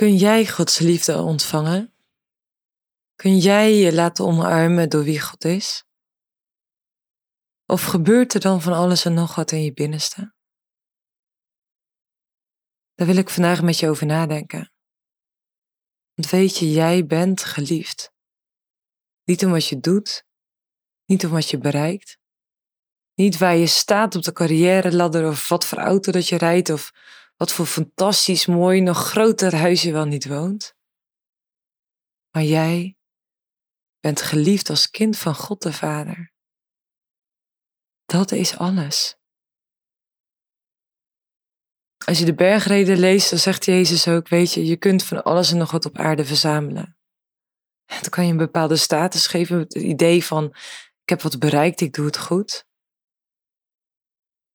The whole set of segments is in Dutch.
Kun jij Gods liefde ontvangen? Kun jij je laten omarmen door wie God is? Of gebeurt er dan van alles en nog wat in je binnenste? Daar wil ik vandaag met je over nadenken. Want weet je, jij bent geliefd. Niet om wat je doet, niet om wat je bereikt, niet waar je staat op de carrière ladder of wat voor auto dat je rijdt of wat voor fantastisch mooi, nog groter huis je wel niet woont. Maar jij bent geliefd als kind van God de Vader. Dat is alles. Als je de bergreden leest, dan zegt Jezus ook, weet je, je kunt van alles en nog wat op aarde verzamelen. Dan kan je een bepaalde status geven, het idee van, ik heb wat bereikt, ik doe het goed.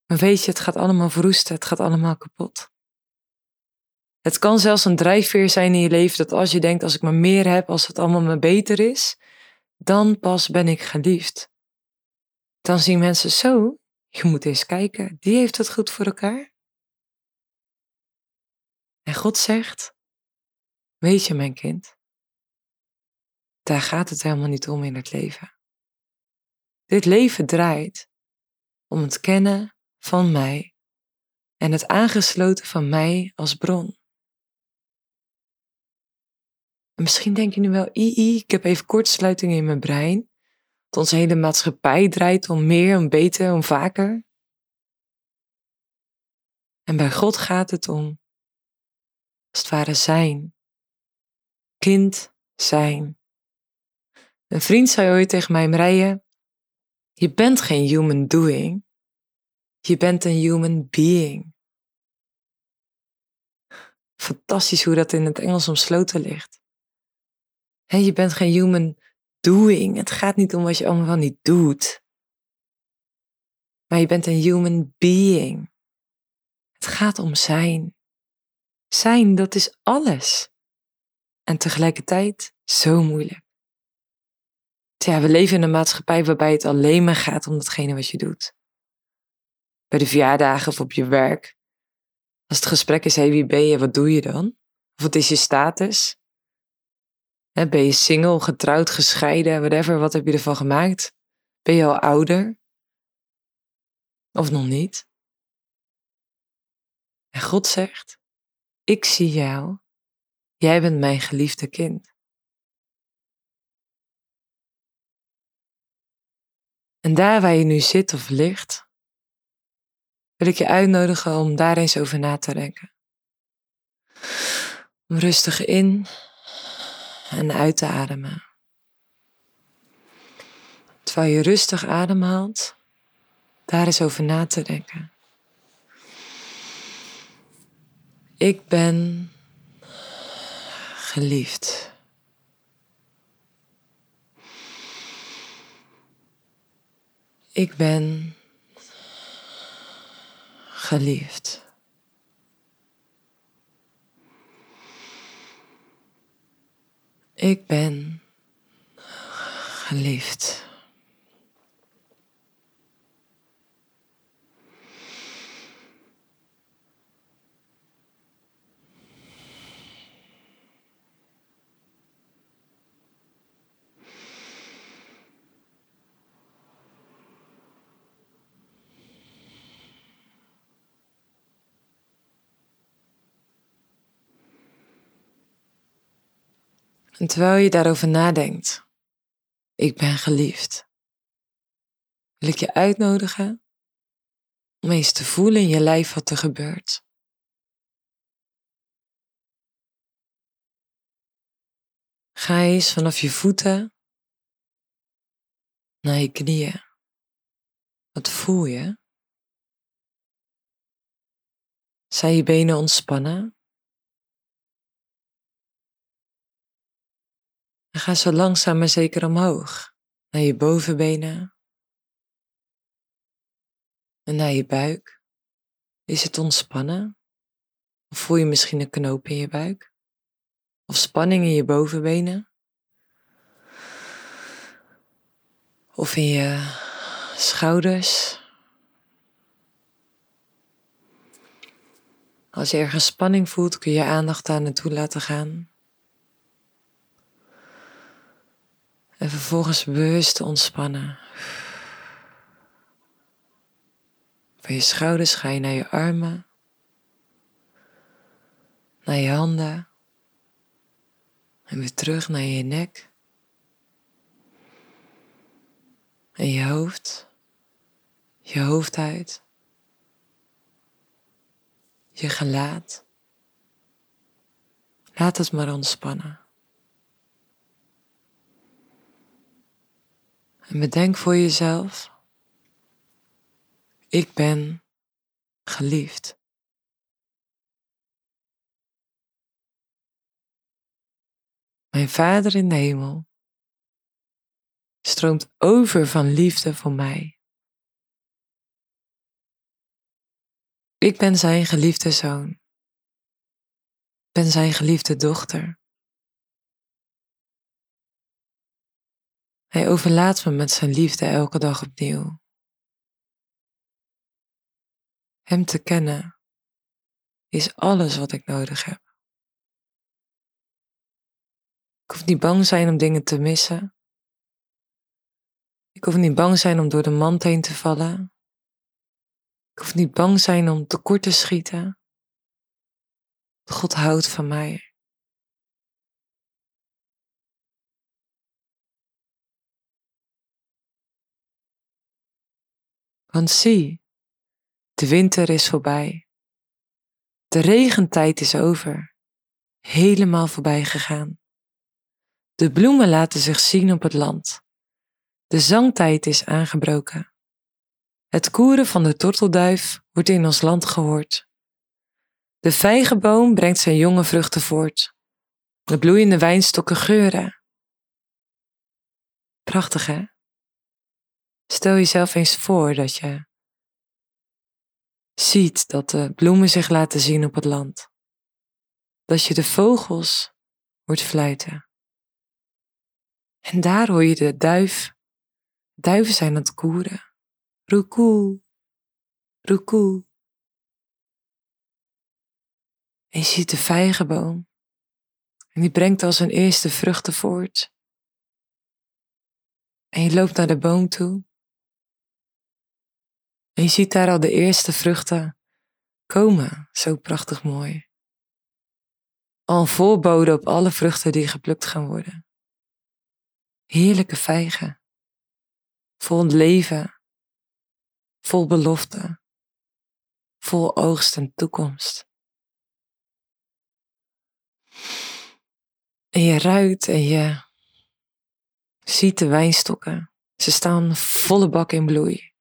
Maar weet je, het gaat allemaal verroesten, het gaat allemaal kapot. Het kan zelfs een drijfveer zijn in je leven dat als je denkt, als ik maar meer heb, als het allemaal maar beter is, dan pas ben ik geliefd. Dan zien mensen zo, je moet eens kijken, die heeft het goed voor elkaar. En God zegt, weet je mijn kind, daar gaat het helemaal niet om in het leven. Dit leven draait om het kennen van mij en het aangesloten van mij als bron. En misschien denk je nu wel, ii, ik heb even kortsluiting in mijn brein. Dat onze hele maatschappij draait om meer, om beter, om vaker. En bij God gaat het om, als het ware zijn. Kind zijn. Een vriend zei ooit tegen mij, Marije, je bent geen human doing. Je bent een human being. Fantastisch hoe dat in het Engels omsloten ligt. Je bent geen human doing. Het gaat niet om wat je allemaal niet doet. Maar je bent een human being. Het gaat om zijn. Zijn, dat is alles. En tegelijkertijd zo moeilijk. Tja, we leven in een maatschappij waarbij het alleen maar gaat om datgene wat je doet. Bij de verjaardagen of op je werk. Als het gesprek is, hé, hey, wie ben je, wat doe je dan? Of wat is je status? Ben je single, getrouwd, gescheiden, whatever, wat heb je ervan gemaakt? Ben je al ouder? Of nog niet? En God zegt, ik zie jou, jij bent mijn geliefde kind. En daar waar je nu zit of ligt, wil ik je uitnodigen om daar eens over na te denken. Om rustig in en uit te ademen. Terwijl je rustig ademhaalt, daar eens over na te denken. Ik ben geliefd. Ik ben geliefd. Ik ben geliefd. En terwijl je daarover nadenkt, ik ben geliefd, wil ik je uitnodigen om eens te voelen in je lijf wat er gebeurt. Ga eens vanaf je voeten naar je knieën. Wat voel je? Zijn je benen ontspannen? En ga zo langzaam maar zeker omhoog, naar je bovenbenen en naar je buik. Is het ontspannen? Of voel je misschien een knoop in je buik? Of spanning in je bovenbenen? Of in je schouders? Als je ergens spanning voelt, kun je aandacht daar naartoe laten gaan. En vervolgens bewust ontspannen. Van je schouders ga je naar je armen, naar je handen en weer terug naar je nek en je hoofd, je hoofdhuid, je gelaat. Laat het maar ontspannen. En bedenk voor jezelf, ik ben geliefd. Mijn Vader in de hemel stroomt over van liefde voor mij. Ik ben zijn geliefde zoon. Ik ben zijn geliefde dochter. Hij overlaat me met zijn liefde elke dag opnieuw. Hem te kennen is alles wat ik nodig heb. Ik hoef niet bang zijn om dingen te missen. Ik hoef niet bang zijn om door de mand heen te vallen. Ik hoef niet bang zijn om tekort te schieten. God houdt van mij. Want zie, de winter is voorbij. De regentijd is over, helemaal voorbij gegaan. De bloemen laten zich zien op het land. De zangtijd is aangebroken. Het koeren van de tortelduif wordt in ons land gehoord. De vijgenboom brengt zijn jonge vruchten voort. De bloeiende wijnstokken geuren. Prachtig hè? Stel jezelf eens voor dat je ziet dat de bloemen zich laten zien op het land. Dat je de vogels hoort fluiten. En daar hoor je de duif. Duiven zijn aan het koeren. Roekoe, roekoe. En je ziet de vijgenboom. En die brengt al zijn eerste vruchten voort. En je loopt naar de boom toe. En je ziet daar al de eerste vruchten komen, zo prachtig mooi. Al een voorbode op alle vruchten die geplukt gaan worden. Heerlijke vijgen, vol leven, vol belofte, vol oogst en toekomst. En je ruikt en je ziet de wijnstokken. Ze staan volle bak in bloei.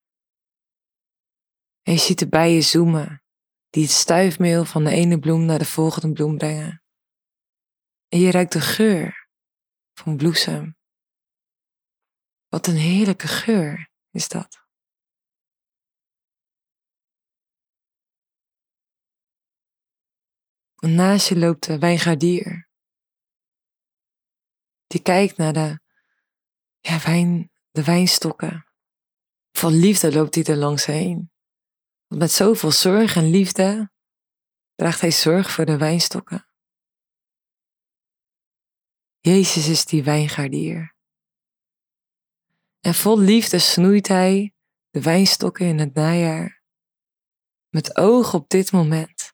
En je ziet de bijen zoomen, die het stuifmeel van de ene bloem naar de volgende bloem brengen. En je ruikt de geur van bloesem. Wat een heerlijke geur is dat. Naast je loopt de wijngaardier. Die kijkt naar de, ja, wijn, de wijnstokken. Van liefde loopt hij er langs heen. Met zoveel zorg en liefde draagt hij zorg voor de wijnstokken. Jezus is die wijngaardier. En vol liefde snoeit hij de wijnstokken in het najaar. Met oog op dit moment.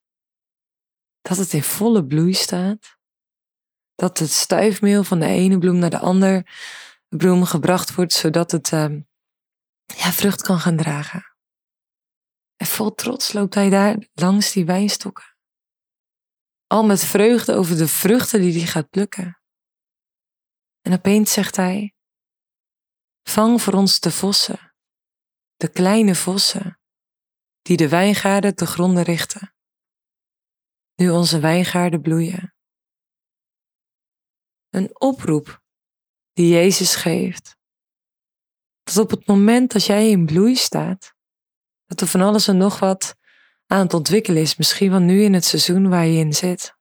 Dat het in volle bloei staat. Dat het stuifmeel van de ene bloem naar de andere bloem gebracht wordt, zodat het uh, ja, vrucht kan gaan dragen. En vol trots loopt hij daar langs die wijnstokken. Al met vreugde over de vruchten die hij gaat plukken. En opeens zegt hij: Vang voor ons de vossen, de kleine vossen, die de wijngaarden te gronden richten. Nu onze wijngaarden bloeien. Een oproep die Jezus geeft. Dat op het moment dat jij in bloei staat, dat er van alles en nog wat aan het ontwikkelen is, misschien wel nu in het seizoen waar je in zit.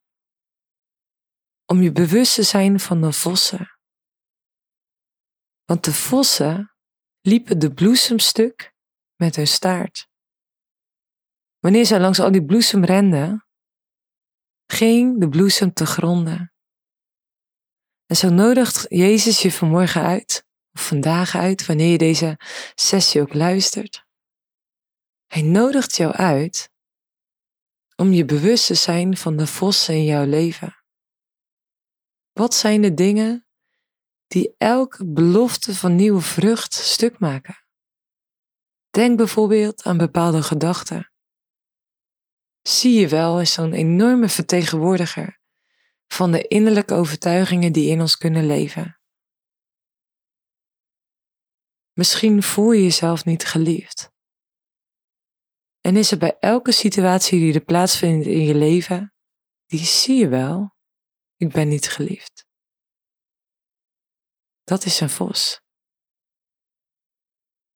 Om je bewust te zijn van de vossen. Want de vossen liepen de bloesemstuk met hun staart. Wanneer zij langs al die bloesem renden, ging de bloesem te gronden. En zo nodigt Jezus je vanmorgen uit, of vandaag uit, wanneer je deze sessie ook luistert. Hij nodigt jou uit om je bewust te zijn van de vossen in jouw leven. Wat zijn de dingen die elke belofte van nieuwe vrucht stuk maken? Denk bijvoorbeeld aan bepaalde gedachten. Zie je wel als zo'n enorme vertegenwoordiger van de innerlijke overtuigingen die in ons kunnen leven. Misschien voel je jezelf niet geliefd. En is er bij elke situatie die er plaatsvindt in je leven, die zie je wel, ik ben niet geliefd. Dat is een vos.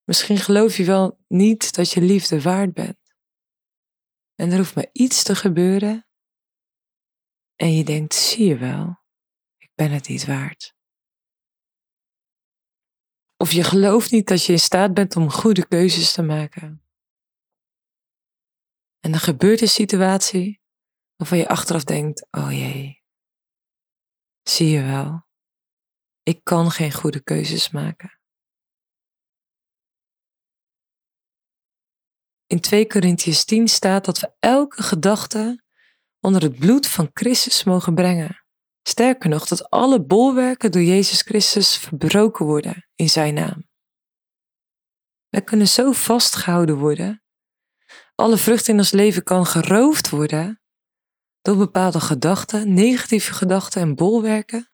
Misschien geloof je wel niet dat je liefde waard bent. En er hoeft maar iets te gebeuren. En je denkt, zie je wel, ik ben het niet waard. Of je gelooft niet dat je in staat bent om goede keuzes te maken. En dan gebeurt een situatie waarvan je achteraf denkt, oh jee, zie je wel, ik kan geen goede keuzes maken. In 2 Corinthians 10 staat dat we elke gedachte onder het bloed van Christus mogen brengen. Sterker nog, dat alle bolwerken door Jezus Christus verbroken worden in Zijn naam. Wij kunnen zo vastgehouden worden. Alle vrucht in ons leven kan geroofd worden door bepaalde gedachten, negatieve gedachten en bolwerken,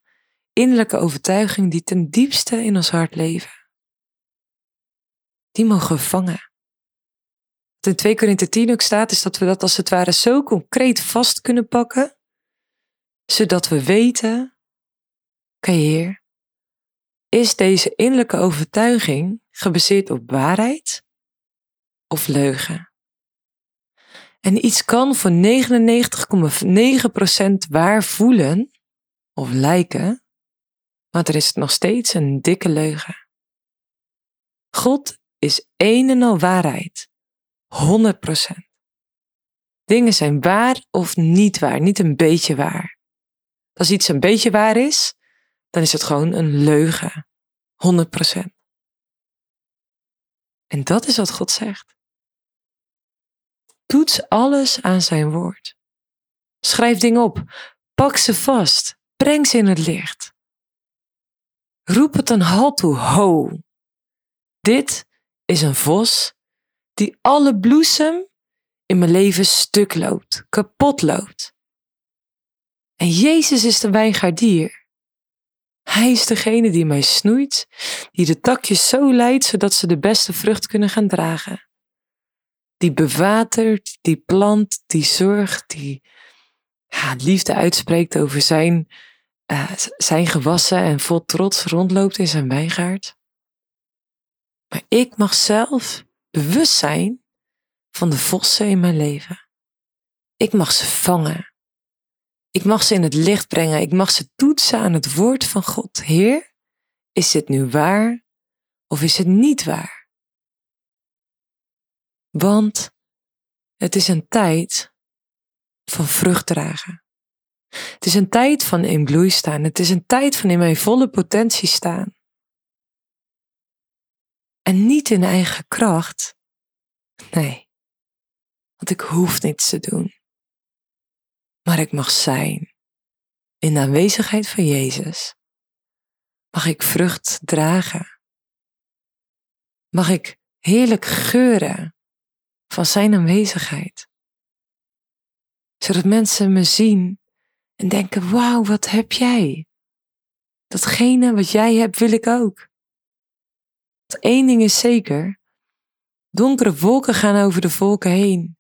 innerlijke overtuigingen die ten diepste in ons hart leven. Die mogen vangen. Wat in 2 Korinthe 10 ook staat, is dat we dat als het ware zo concreet vast kunnen pakken, zodat we weten, oké Heer, is deze innerlijke overtuiging gebaseerd op waarheid of leugen? En iets kan voor 99,9% waar voelen of lijken, maar er is nog steeds een dikke leugen. God is een en al waarheid. 100%. Dingen zijn waar of niet waar, niet een beetje waar. Als iets een beetje waar is, dan is het gewoon een leugen. 100%. En dat is wat God zegt. Toets alles aan zijn woord. Schrijf dingen op. Pak ze vast. Breng ze in het licht. Roep het een halt toe. Ho. Dit is een vos die alle bloesem in mijn leven stuk loopt, kapot loopt. En Jezus is de wijngaardier. Hij is degene die mij snoeit, die de takjes zo leidt zodat ze de beste vrucht kunnen gaan dragen. Die bewatert, die plant, die zorgt, die liefde uitspreekt over zijn, uh, zijn gewassen en vol trots rondloopt in zijn wijngaard. Maar ik mag zelf bewust zijn van de vossen in mijn leven. Ik mag ze vangen. Ik mag ze in het licht brengen. Ik mag ze toetsen aan het woord van God. Heer, is dit nu waar of is het niet waar? Want het is een tijd van vrucht dragen. Het is een tijd van in bloei staan. Het is een tijd van in mijn volle potentie staan. En niet in eigen kracht. Nee, want ik hoef niets te doen. Maar ik mag zijn. In de aanwezigheid van Jezus mag ik vrucht dragen. Mag ik heerlijk geuren van Zijn aanwezigheid. Zodat mensen me zien en denken, wauw, wat heb jij? Datgene wat jij hebt, wil ik ook. Eén ding is zeker. Donkere wolken gaan over de volken heen.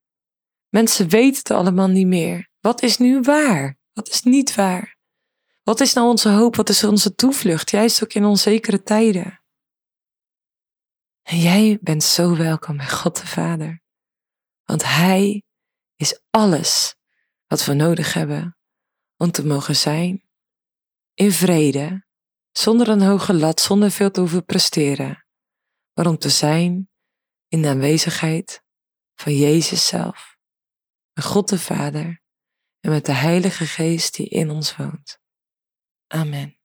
Mensen weten het allemaal niet meer. Wat is nu waar? Wat is niet waar? Wat is nou onze hoop? Wat is onze toevlucht? Juist ook in onzekere tijden. En jij bent zo welkom bij God de Vader. Want Hij is alles wat we nodig hebben om te mogen zijn in vrede, zonder een hoge lat, zonder veel te hoeven presteren maar om te zijn in de aanwezigheid van Jezus zelf, en God de Vader, en met de Heilige Geest die in ons woont. Amen.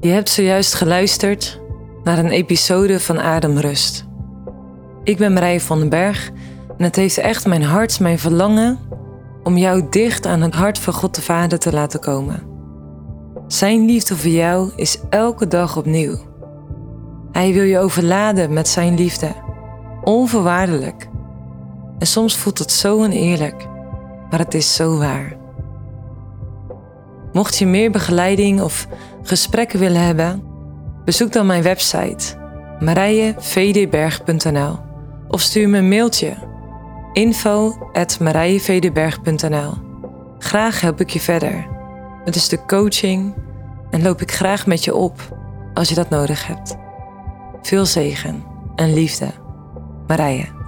Je hebt zojuist geluisterd naar een episode van Ademrust. Ik ben Marije van den Berg en het heeft echt mijn hart, mijn verlangen om jou dicht aan het hart van God de Vader te laten komen. Zijn liefde voor jou is elke dag opnieuw. Hij wil je overladen met zijn liefde, onvoorwaardelijk. En soms voelt het zo oneerlijk, maar het is zo waar. Mocht je meer begeleiding of gesprekken willen hebben, bezoek dan mijn website marijevdberg.nl of stuur me een mailtje info.marijevdberg.nl Graag help ik je verder. Het is de coaching en loop ik graag met je op als je dat nodig hebt. Veel zegen en liefde. Marije.